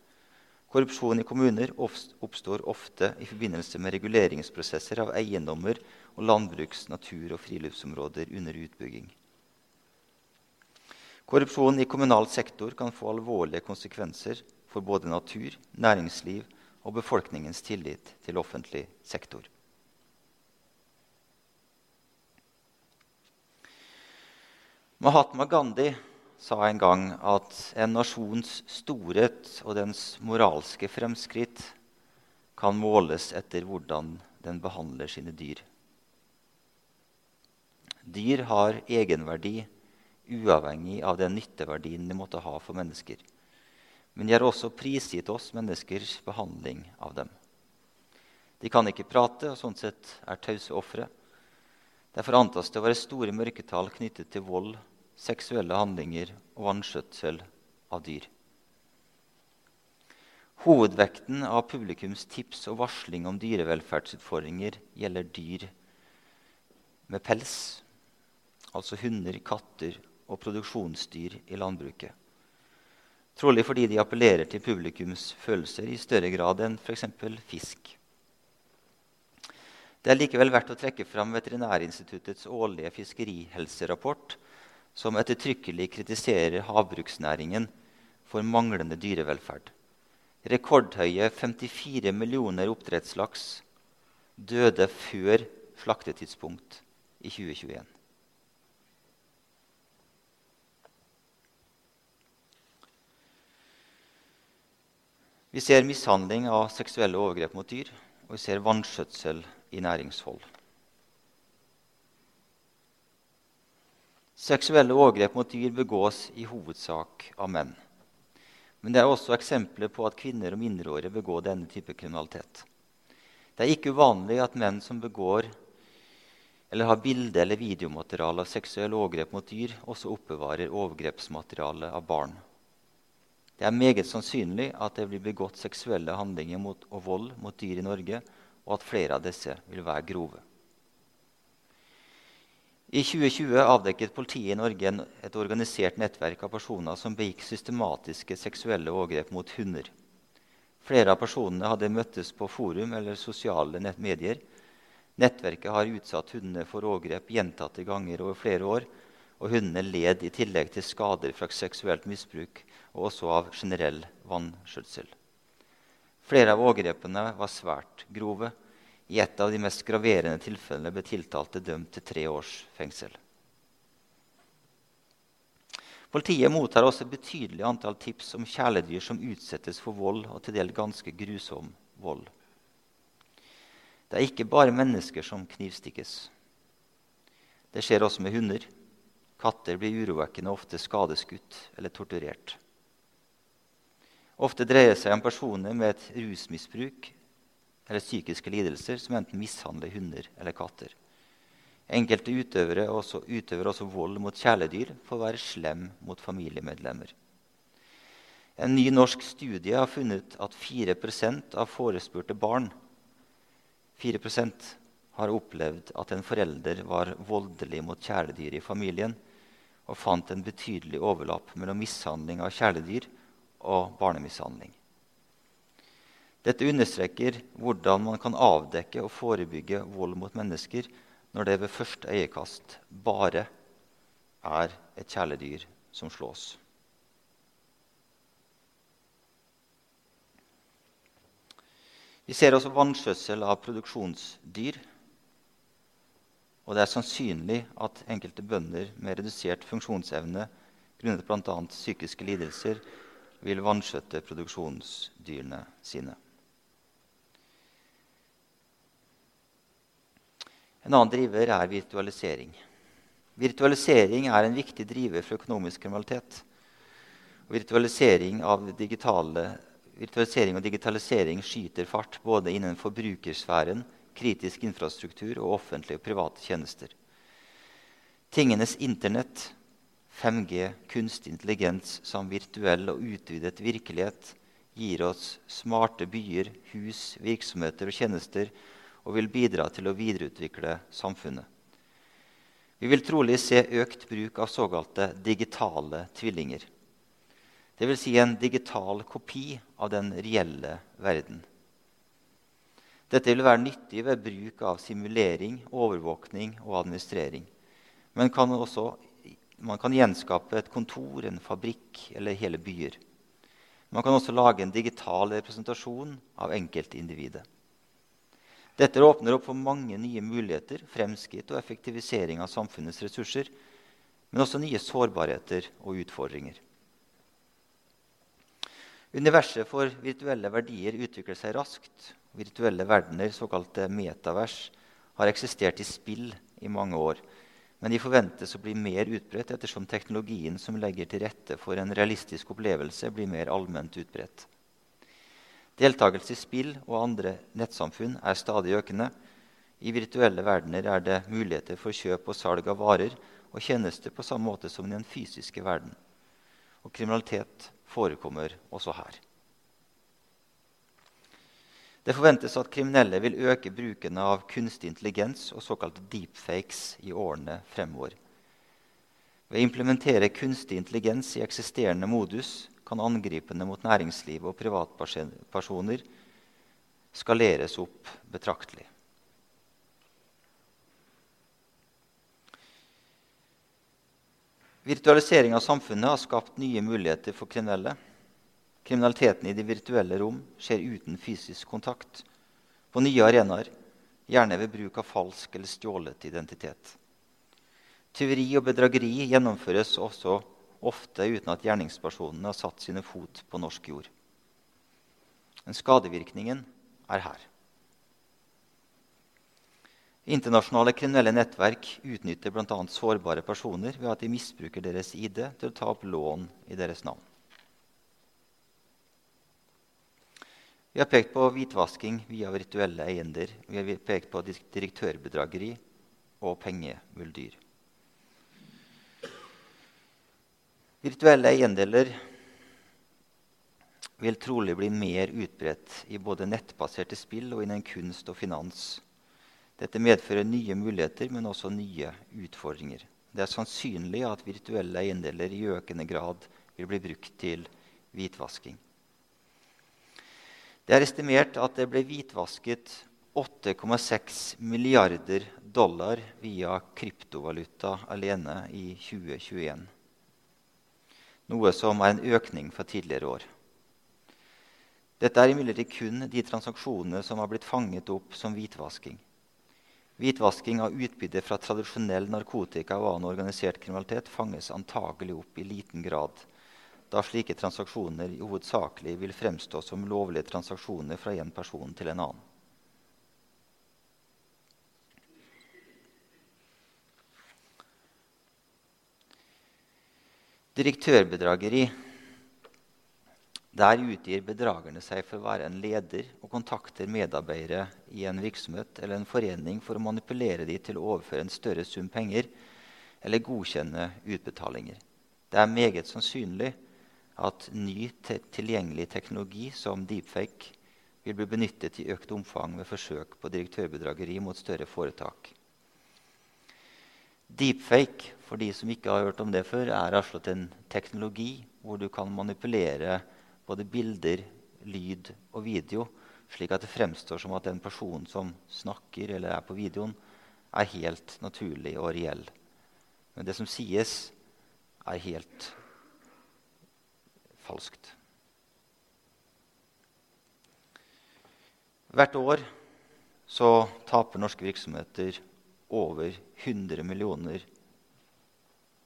Korrupsjon i kommuner oppstår ofte i forbindelse med reguleringsprosesser av eiendommer og landbruks-, natur- og friluftsområder under utbygging. Korrupsjon i kommunal sektor kan få alvorlige konsekvenser for både natur, næringsliv og befolkningens tillit til offentlig sektor. Mahatma Gandhi sa en gang at en nasjons storhet og dens moralske fremskritt kan måles etter hvordan den behandler sine dyr. Dyr har egenverdi uavhengig av den nytteverdien de måtte ha for mennesker. Men de har også prisgitt oss menneskers behandling av dem. De kan ikke prate og sånn sett er tause ofre. Derfor antas det å være store mørketall knyttet til vold, seksuelle handlinger og vanskjøtsel av dyr. Hovedvekten av publikums tips og varsling om dyrevelferdsutfordringer gjelder dyr med pels, altså hunder, katter og produksjonsdyr i landbruket. Trolig fordi de appellerer til publikums følelser i større grad enn f.eks. fisk. Det er likevel verdt å trekke fram Veterinærinstituttets årlige fiskerihelserapport, som ettertrykkelig kritiserer havbruksnæringen for manglende dyrevelferd. Rekordhøye 54 millioner oppdrettslaks døde før slaktetidspunkt i 2021. Vi ser mishandling av seksuelle overgrep mot dyr, og vi ser vanskjøtsel i næringshold. Seksuelle overgrep mot dyr begås i hovedsak av menn. Men det er også eksempler på at kvinner og mindreårige begår denne type kriminalitet. Det er ikke uvanlig at menn som begår eller har bilde- eller videomateriale av seksuelle overgrep mot dyr, også oppbevarer overgrepsmateriale av barn. Det er meget sannsynlig at det blir begått seksuelle handlinger mot, og vold mot dyr i Norge, og at flere av disse vil være grove. I 2020 avdekket politiet i Norge et organisert nettverk av personer som begikk systematiske seksuelle overgrep mot hunder. Flere av personene hadde møttes på forum eller sosiale medier. Nettverket har utsatt hundene for overgrep gjentatte ganger over flere år, og hundene led i tillegg til skader fra seksuelt misbruk og også av generell vanskjøtsel. Flere av overgrepene var svært grove. I et av de mest graverende tilfellene ble tiltalte dømt til tre års fengsel. Politiet mottar også et betydelig antall tips om kjæledyr som utsettes for vold, og til dels ganske grusom vold. Det er ikke bare mennesker som knivstikkes. Det skjer også med hunder. Katter blir urovekkende ofte skadeskutt eller torturert. Ofte dreier det seg om personer med et rusmisbruk eller psykiske lidelser som enten mishandler hunder eller katter. Enkelte utøvere også, utøver også vold mot kjæledyr for å være slem mot familiemedlemmer. En ny norsk studie har funnet at 4% av forespurte barn 4% har opplevd at en forelder var voldelig mot kjæledyr i familien, og fant en betydelig overlapp mellom mishandling av kjæledyr og barnemishandling. Dette understreker hvordan man kan avdekke og forebygge vold mot mennesker når det ved første øyekast bare er et kjæledyr som slås. Vi ser også vanskjøtsel av produksjonsdyr. Og det er sannsynlig at enkelte bønder med redusert funksjonsevne grunnet bl.a. psykiske lidelser vil vanskjøtte produksjonsdyrene sine. En annen driver er virtualisering. Virtualisering er en viktig driver for økonomisk kriminalitet. Virtualisering, digitale, virtualisering, og digitalisering skyter fart både innen forbrukersfæren, kritisk infrastruktur og offentlige og private tjenester. Tingenes Internett 5G, kunstig intelligens som virtuell og utvidet virkelighet gir oss smarte byer, hus, virksomheter og tjenester og vil bidra til å videreutvikle samfunnet. Vi vil trolig se økt bruk av såkalte digitale tvillinger. Dvs. Si en digital kopi av den reelle verden. Dette vil være nyttig ved bruk av simulering, overvåkning og administrering, men kan også man kan gjenskape et kontor, en fabrikk eller hele byer. Man kan også lage en digital representasjon av enkeltindividet. Dette åpner opp for mange nye muligheter, fremskritt og effektivisering av samfunnets ressurser, men også nye sårbarheter og utfordringer. Universet for virtuelle verdier utvikler seg raskt. Virtuelle verdener, såkalte metavers, har eksistert i spill i mange år men de forventes å bli mer utbredt ettersom teknologien som legger til rette for en realistisk opplevelse, blir mer allment utbredt. Deltakelse i spill og andre nettsamfunn er stadig økende. I virtuelle verdener er det muligheter for kjøp og salg av varer og tjenester på samme måte som i den fysiske verden. Og kriminalitet forekommer også her. Det forventes at kriminelle vil øke bruken av kunstig intelligens og såkalte deepfakes i årene fremover. Ved å implementere kunstig intelligens i eksisterende modus kan angripene mot næringslivet og privatpersoner skaleres opp betraktelig. Virtualisering av samfunnet har skapt nye muligheter for kriminelle. Kriminaliteten i de virtuelle rom skjer uten fysisk kontakt, på nye arenaer, gjerne ved bruk av falsk eller stjålet identitet. Tyveri og bedrageri gjennomføres også ofte uten at gjerningspersonene har satt sine fot på norsk jord. Men skadevirkningen er her. Internasjonale kriminelle nettverk utnytter bl.a. sårbare personer ved at de misbruker deres ID til å ta opp lån i deres navn. Vi har pekt på hvitvasking via virtuelle eiender. Vi har pekt på direktørbedrageri og pengemuldyr. Virtuelle eiendeler vil trolig bli mer utbredt i både nettbaserte spill og innen kunst og finans dette medfører nye muligheter, men også nye utfordringer. Det er sannsynlig at virtuelle eiendeler i økende grad vil bli brukt til hvitvasking. Det er estimert at det ble hvitvasket 8,6 milliarder dollar via kryptovaluta alene i 2021. Noe som er en økning fra tidligere år. Dette er imidlertid kun de transaksjonene som har blitt fanget opp som hvitvasking. Hvitvasking av utbytte fra tradisjonell narkotika og annen organisert kriminalitet fanges antagelig opp i liten grad, da slike transaksjoner i hovedsakelig vil fremstå som lovlige transaksjoner fra en person til en annen. Direktørbedrageri der utgir bedragerne seg for å være en leder og kontakter medarbeidere i en virksomhet eller en forening for å manipulere dem til å overføre en større sum penger eller godkjenne utbetalinger. Det er meget sannsynlig at ny tilgjengelig teknologi som deepfake vil bli benyttet i økt omfang ved forsøk på direktørbedrageri mot større foretak. Deepfake for de som ikke har hørt om det før, er altså en teknologi hvor du kan manipulere både bilder, lyd og video, slik at det fremstår som at den personen som snakker eller er på videoen, er helt naturlig og reell. Men det som sies, er helt falskt. Hvert år så taper norske virksomheter over 100 millioner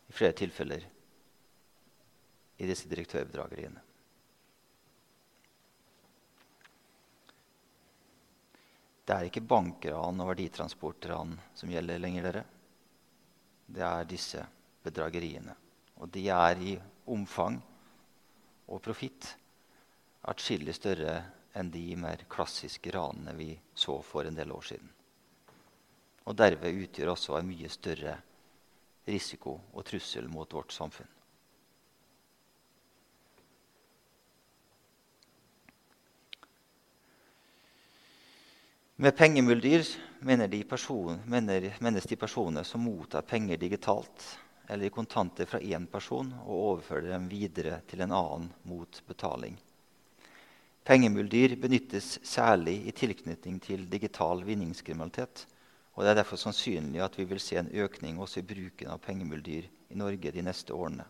i flere tilfeller i disse direktørbedrageriene. Det er ikke bankran og verditransportran som gjelder lenger. dere. Det er disse bedrageriene. Og de er i omfang og profitt atskillig større enn de mer klassiske ranene vi så for en del år siden. Og derved utgjør også en mye større risiko og trussel mot vårt samfunn. Med pengemuldyr mener de person, mener, menes de personer som mottar penger digitalt eller i kontanter fra én person og overfører dem videre til en annen mot betaling. Pengemuldyr benyttes særlig i tilknytning til digital vinningskriminalitet. Og Det er derfor sannsynlig at vi vil se en økning også i bruken av pengemuldyr i Norge de neste årene.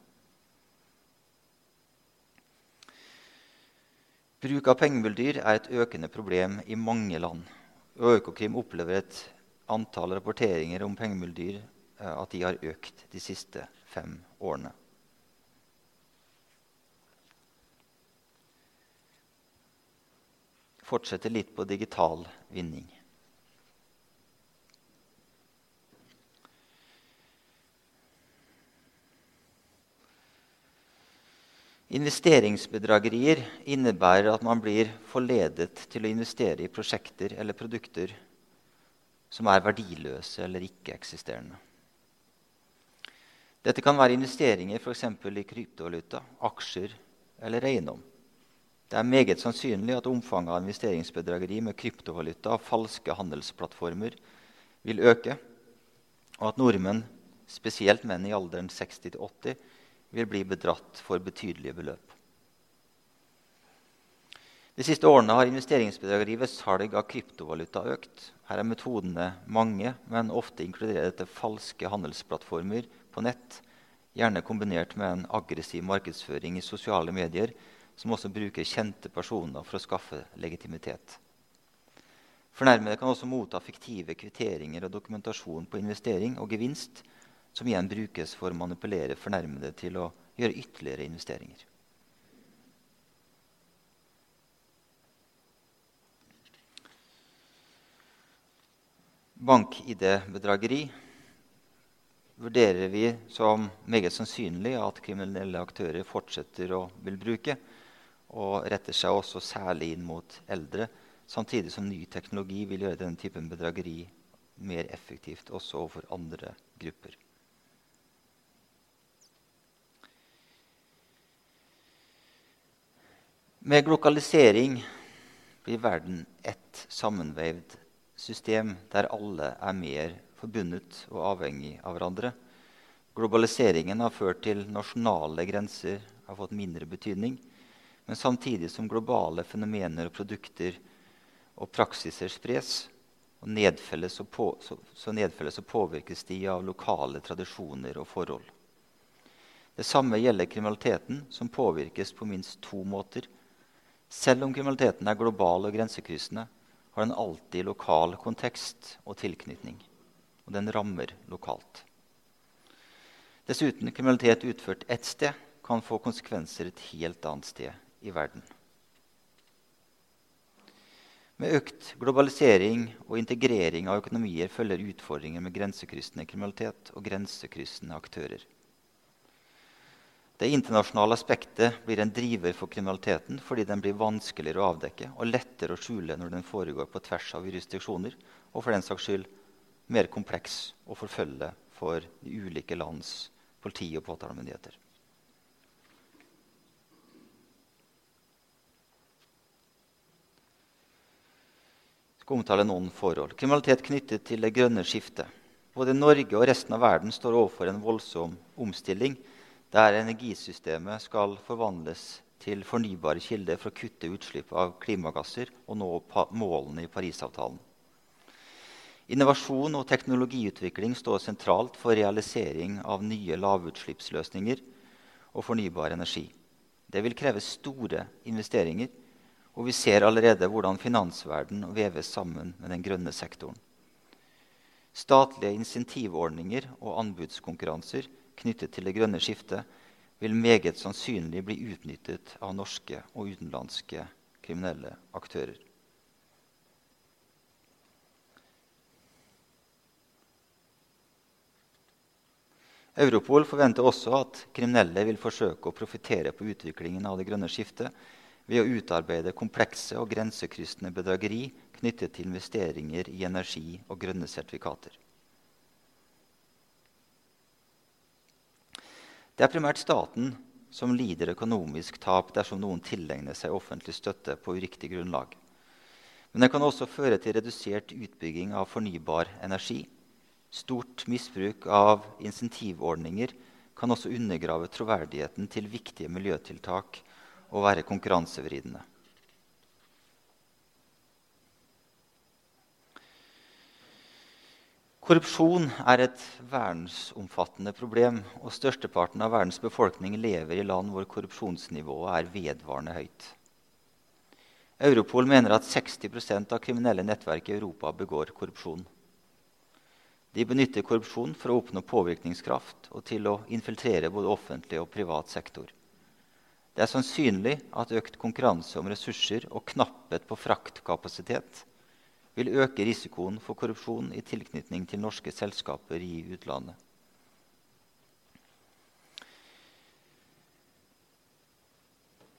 Bruk av pengemuldyr er et økende problem i mange land. Økokrim opplever et antall rapporteringer om pengemuldyr eh, at de har økt de siste fem årene. Fortsette litt på digital vinning. Investeringsbedragerier innebærer at man blir forledet til å investere i prosjekter eller produkter som er verdiløse eller ikke-eksisterende. Dette kan være investeringer f.eks. i kryptovaluta, aksjer eller eiendom. Det er meget sannsynlig at omfanget av investeringsbedrageri med kryptovaluta og falske handelsplattformer vil øke, og at nordmenn, spesielt menn i alderen 60 80, vil bli bedratt for betydelige beløp. De siste årene har investeringsbedrageri ved salg av kryptovaluta økt. Her er metodene mange, men ofte inkluderer dette falske handelsplattformer på nett gjerne kombinert med en aggressiv markedsføring i sosiale medier, som også bruker kjente personer for å skaffe legitimitet. Fornærmede kan også motta fiktive kvitteringer og dokumentasjon på investering og gevinst, som igjen brukes for å manipulere fornærmede til å gjøre ytterligere investeringer. bank-ID-bedrageri vurderer vi som meget sannsynlig at kriminelle aktører fortsetter å vil bruke, og retter seg også særlig inn mot eldre, samtidig som ny teknologi vil gjøre denne typen bedrageri mer effektivt også overfor andre grupper. Med glokalisering blir verden ett sammenvevd system der alle er mer forbundet og avhengig av hverandre. Globaliseringen har ført til nasjonale grenser har fått mindre betydning. Men samtidig som globale fenomener og produkter og praksiser spres, og nedfelles og, på, så, så nedfelles og påvirkes de av lokale tradisjoner og forhold. Det samme gjelder kriminaliteten, som påvirkes på minst to måter. Selv om kriminaliteten er global og grensekryssende, har den alltid lokal kontekst og tilknytning. Og den rammer lokalt. Dessuten kriminalitet utført ett sted kan få konsekvenser et helt annet sted i verden. Med økt globalisering og integrering av økonomier følger utfordringer med grensekryssende kriminalitet og grensekryssende aktører. Det internasjonale aspektet blir en driver for kriminaliteten fordi den blir vanskeligere å avdekke og lettere å skjule når den foregår på tvers av jurisdiksjoner, og for den saks skyld mer kompleks å forfølge for de ulike lands politi og påtalemyndigheter. Jeg skal omtale noen forhold. Kriminalitet knyttet til det grønne skiftet. Både Norge og resten av verden står overfor en voldsom omstilling der energisystemet skal forvandles til fornybare kilder for å kutte utslipp av klimagasser og nå målene i Parisavtalen. Innovasjon og teknologiutvikling står sentralt for realisering av nye lavutslippsløsninger og fornybar energi. Det vil kreve store investeringer, og vi ser allerede hvordan finansverden veves sammen med den grønne sektoren. Statlige insentivordninger og anbudskonkurranser knyttet til det grønne skiftet vil meget sannsynlig bli utnyttet av norske og utenlandske kriminelle aktører. Europol forventer også at kriminelle vil forsøke å profitere på utviklingen av det grønne skiftet ved å utarbeide komplekse og grensekryssende bedrageri knyttet til investeringer i energi og grønne sertifikater. Det er primært staten som lider økonomisk tap dersom noen tilegner seg offentlig støtte på uriktig grunnlag. Men det kan også føre til redusert utbygging av fornybar energi. Stort misbruk av insentivordninger kan også undergrave troverdigheten til viktige miljøtiltak og være konkurransevridende. Korrupsjon er et verdensomfattende problem, og størsteparten av verdens befolkning lever i land hvor korrupsjonsnivået er vedvarende høyt. Europol mener at 60% av kriminelle nettverk i Europa begår korrupsjon. De benytter korrupsjon for å oppnå påvirkningskraft og til å infiltrere både offentlig og privat sektor. Det er sannsynlig at økt konkurranse om ressurser og knapphet på fraktkapasitet vil øke risikoen for korrupsjon i tilknytning til norske selskaper i utlandet.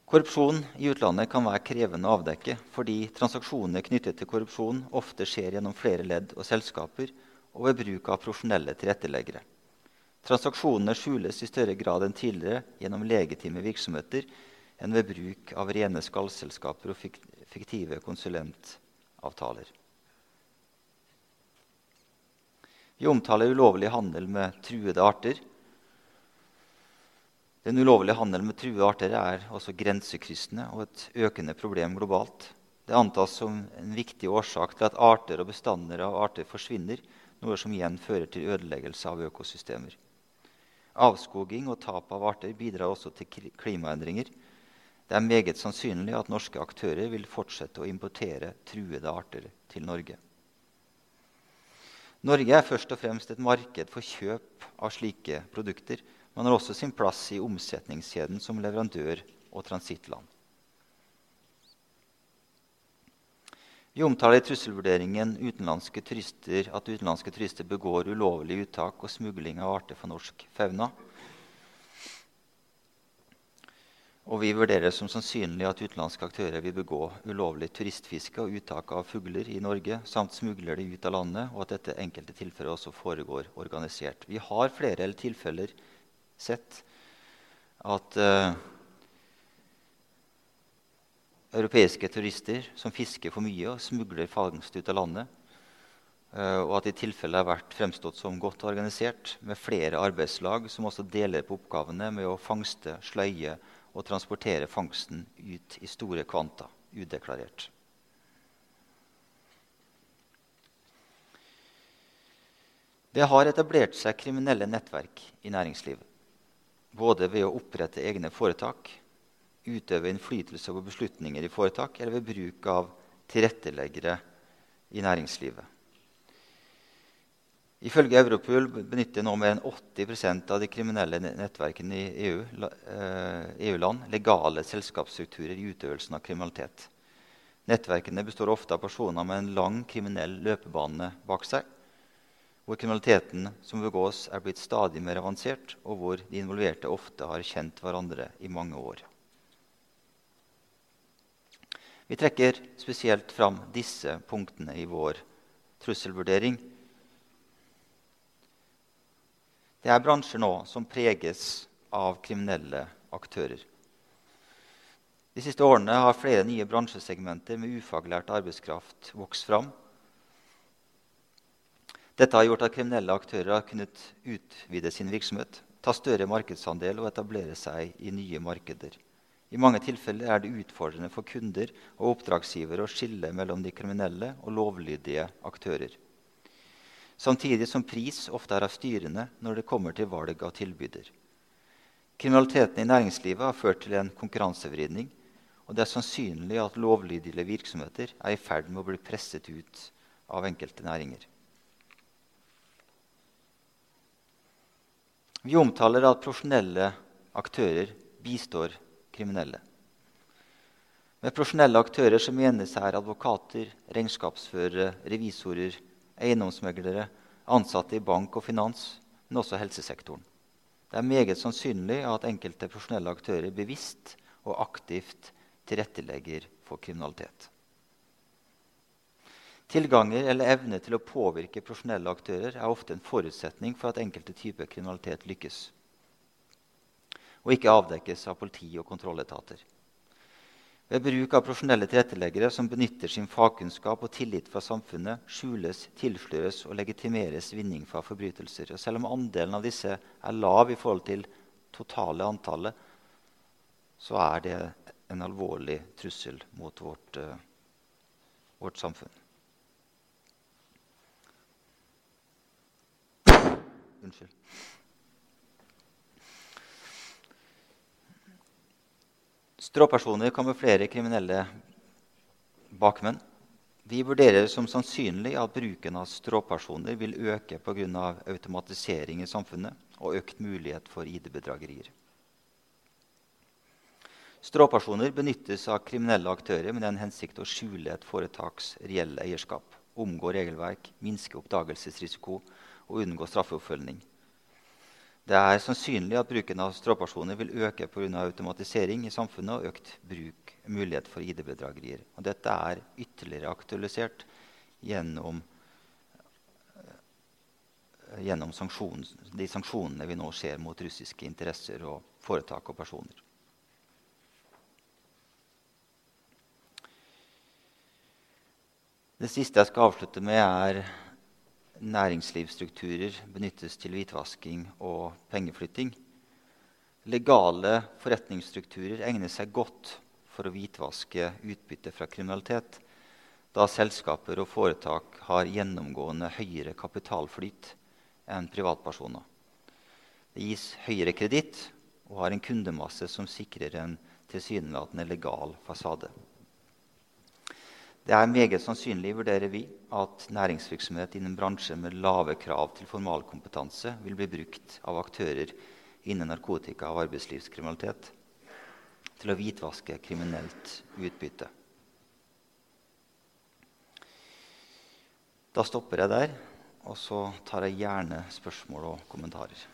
Korrupsjon i utlandet kan være krevende å avdekke fordi transaksjoner knyttet til korrupsjon ofte skjer gjennom flere ledd og selskaper og ved bruk av profesjonelle tilretteleggere. Transaksjonene skjules i større grad enn tidligere gjennom legitime virksomheter enn ved bruk av rene skallselskaper og fiktive konsulentavtaler. Vi omtaler ulovlig handel med truede arter. Den ulovlige handelen med truede arter er også grensekryssende og et økende problem globalt. Det antas som en viktig årsak til at arter og bestander av arter forsvinner, noe som igjen fører til ødeleggelse av økosystemer. Avskoging og tap av arter bidrar også til klimaendringer. Det er meget sannsynlig at norske aktører vil fortsette å importere truede arter til Norge. Norge er først og fremst et marked for kjøp av slike produkter, men har også sin plass i omsetningskjeden som leverandør og transittland. Vi omtaler i trusselvurderingen utenlandske turister, at utenlandske turister begår ulovlig uttak og smugling av arter for norsk fauna. Og vi vurderer som sannsynlig at utenlandske aktører vil begå ulovlig turistfiske og uttak av fugler i Norge, samt smugler de ut av landet, og at dette enkelte tilfeller også foregår organisert. Vi har flere tilfeller sett at uh, europeiske turister som fisker for mye og smugler fangst ut av landet. uh, og at i tilfelle har vært fremstått som godt organisert, med flere arbeidslag som også deler på oppgavene med å fangste, sløye og transportere fangsten ut i store kvanta udeklarert. Det har etablert seg kriminelle nettverk i næringslivet. Både ved å opprette egne foretak utøve innflytelse over beslutninger i foretak eller ved bruk av tilretteleggere i næringslivet. Ifølge Europol benytter nå mer enn 80% av de kriminelle nettverkene i EU-land eh, EU legale selskapsstrukturer i utøvelsen av kriminalitet. Nettverkene består ofte av personer med en lang kriminell løpebane bak seg, hvor kriminaliteten som begås, er blitt stadig mer avansert, og hvor de involverte ofte har kjent hverandre i mange år. Vi trekker spesielt fram disse punktene i vår trusselvurdering. Det er bransjer nå som preges av kriminelle aktører. De siste årene har flere nye bransjesegmenter med ufaglært arbeidskraft vokst fram. Dette har gjort at kriminelle aktører har kunnet utvide sin virksomhet, ta større markedsandel og etablere seg i nye markeder. I mange tilfeller er det utfordrende for kunder og oppdragsgivere å skille mellom de kriminelle og lovlydige aktører. Samtidig som pris ofte er av styrende når det kommer til valg av tilbyder. Kriminaliteten i næringslivet har ført til en konkurransevridning, og det er sannsynlig at lovlydige virksomheter er i ferd med å bli presset ut av enkelte næringer. Vi omtaler at profesjonelle aktører bistår kriminelle. Med profesjonelle aktører så menes her advokater, regnskapsførere, revisorer, eiendomsmeglere, ansatte i bank og finans, men også helsesektoren. Det er meget sannsynlig at enkelte profesjonelle aktører bevisst og aktivt tilrettelegger for kriminalitet. Tilganger eller evne til å påvirke profesjonelle aktører er ofte en forutsetning for at enkelte typer kriminalitet lykkes og ikke avdekkes av politi og kontrolletater. Ved bruk av profesjonelle tilretteleggere som benytter sin fagkunnskap og tillit fra samfunnet, skjules, tilsløres og legitimeres vinning fra forbrytelser. Og selv om andelen av disse er lav i forhold til totale antallet, så er det en alvorlig trussel mot vårt, uh, vårt samfunn. Unnskyld. Stråpersoner kamuflerer kriminelle bakmenn. Vi vurderer som sannsynlig at bruken av stråpersoner vil øke pga. automatisering i samfunnet og økt mulighet for ID-bedragerier. Stråpersoner benyttes av kriminelle aktører med den hensikt å skjule et foretaks reelle eierskap, omgå regelverk, minske oppdagelsesrisiko og unngå straffeoppfølging. Det er sannsynlig at bruken av stråpersoner vil øke pga. automatisering i samfunnet og økt bruk, mulighet for ID-bedragerier. Dette er ytterligere aktualisert gjennom, eh, gjennom sanksjon, de sanksjonene vi nå ser mot russiske interesser og foretak og personer. Det siste jeg skal avslutte med, er næringslivsstrukturer benyttes til hvitvasking og pengeflytting. Legale forretningsstrukturer egner seg godt for å hvitvaske utbytte fra kriminalitet, da selskaper og foretak har gjennomgående høyere kapitalflyt enn privatpersoner. Det gis høyere kreditt og har en kundemasse som sikrer en tilsynelatende legal fasade. Det er meget sannsynlig vurderer vi, at næringsvirksomhet innen bransjer med lave krav til formalkompetanse vil bli brukt av aktører innen narkotika og arbeidslivskriminalitet til å hvitvaske kriminelt utbytte. Da stopper jeg der, og så tar jeg gjerne spørsmål og kommentarer.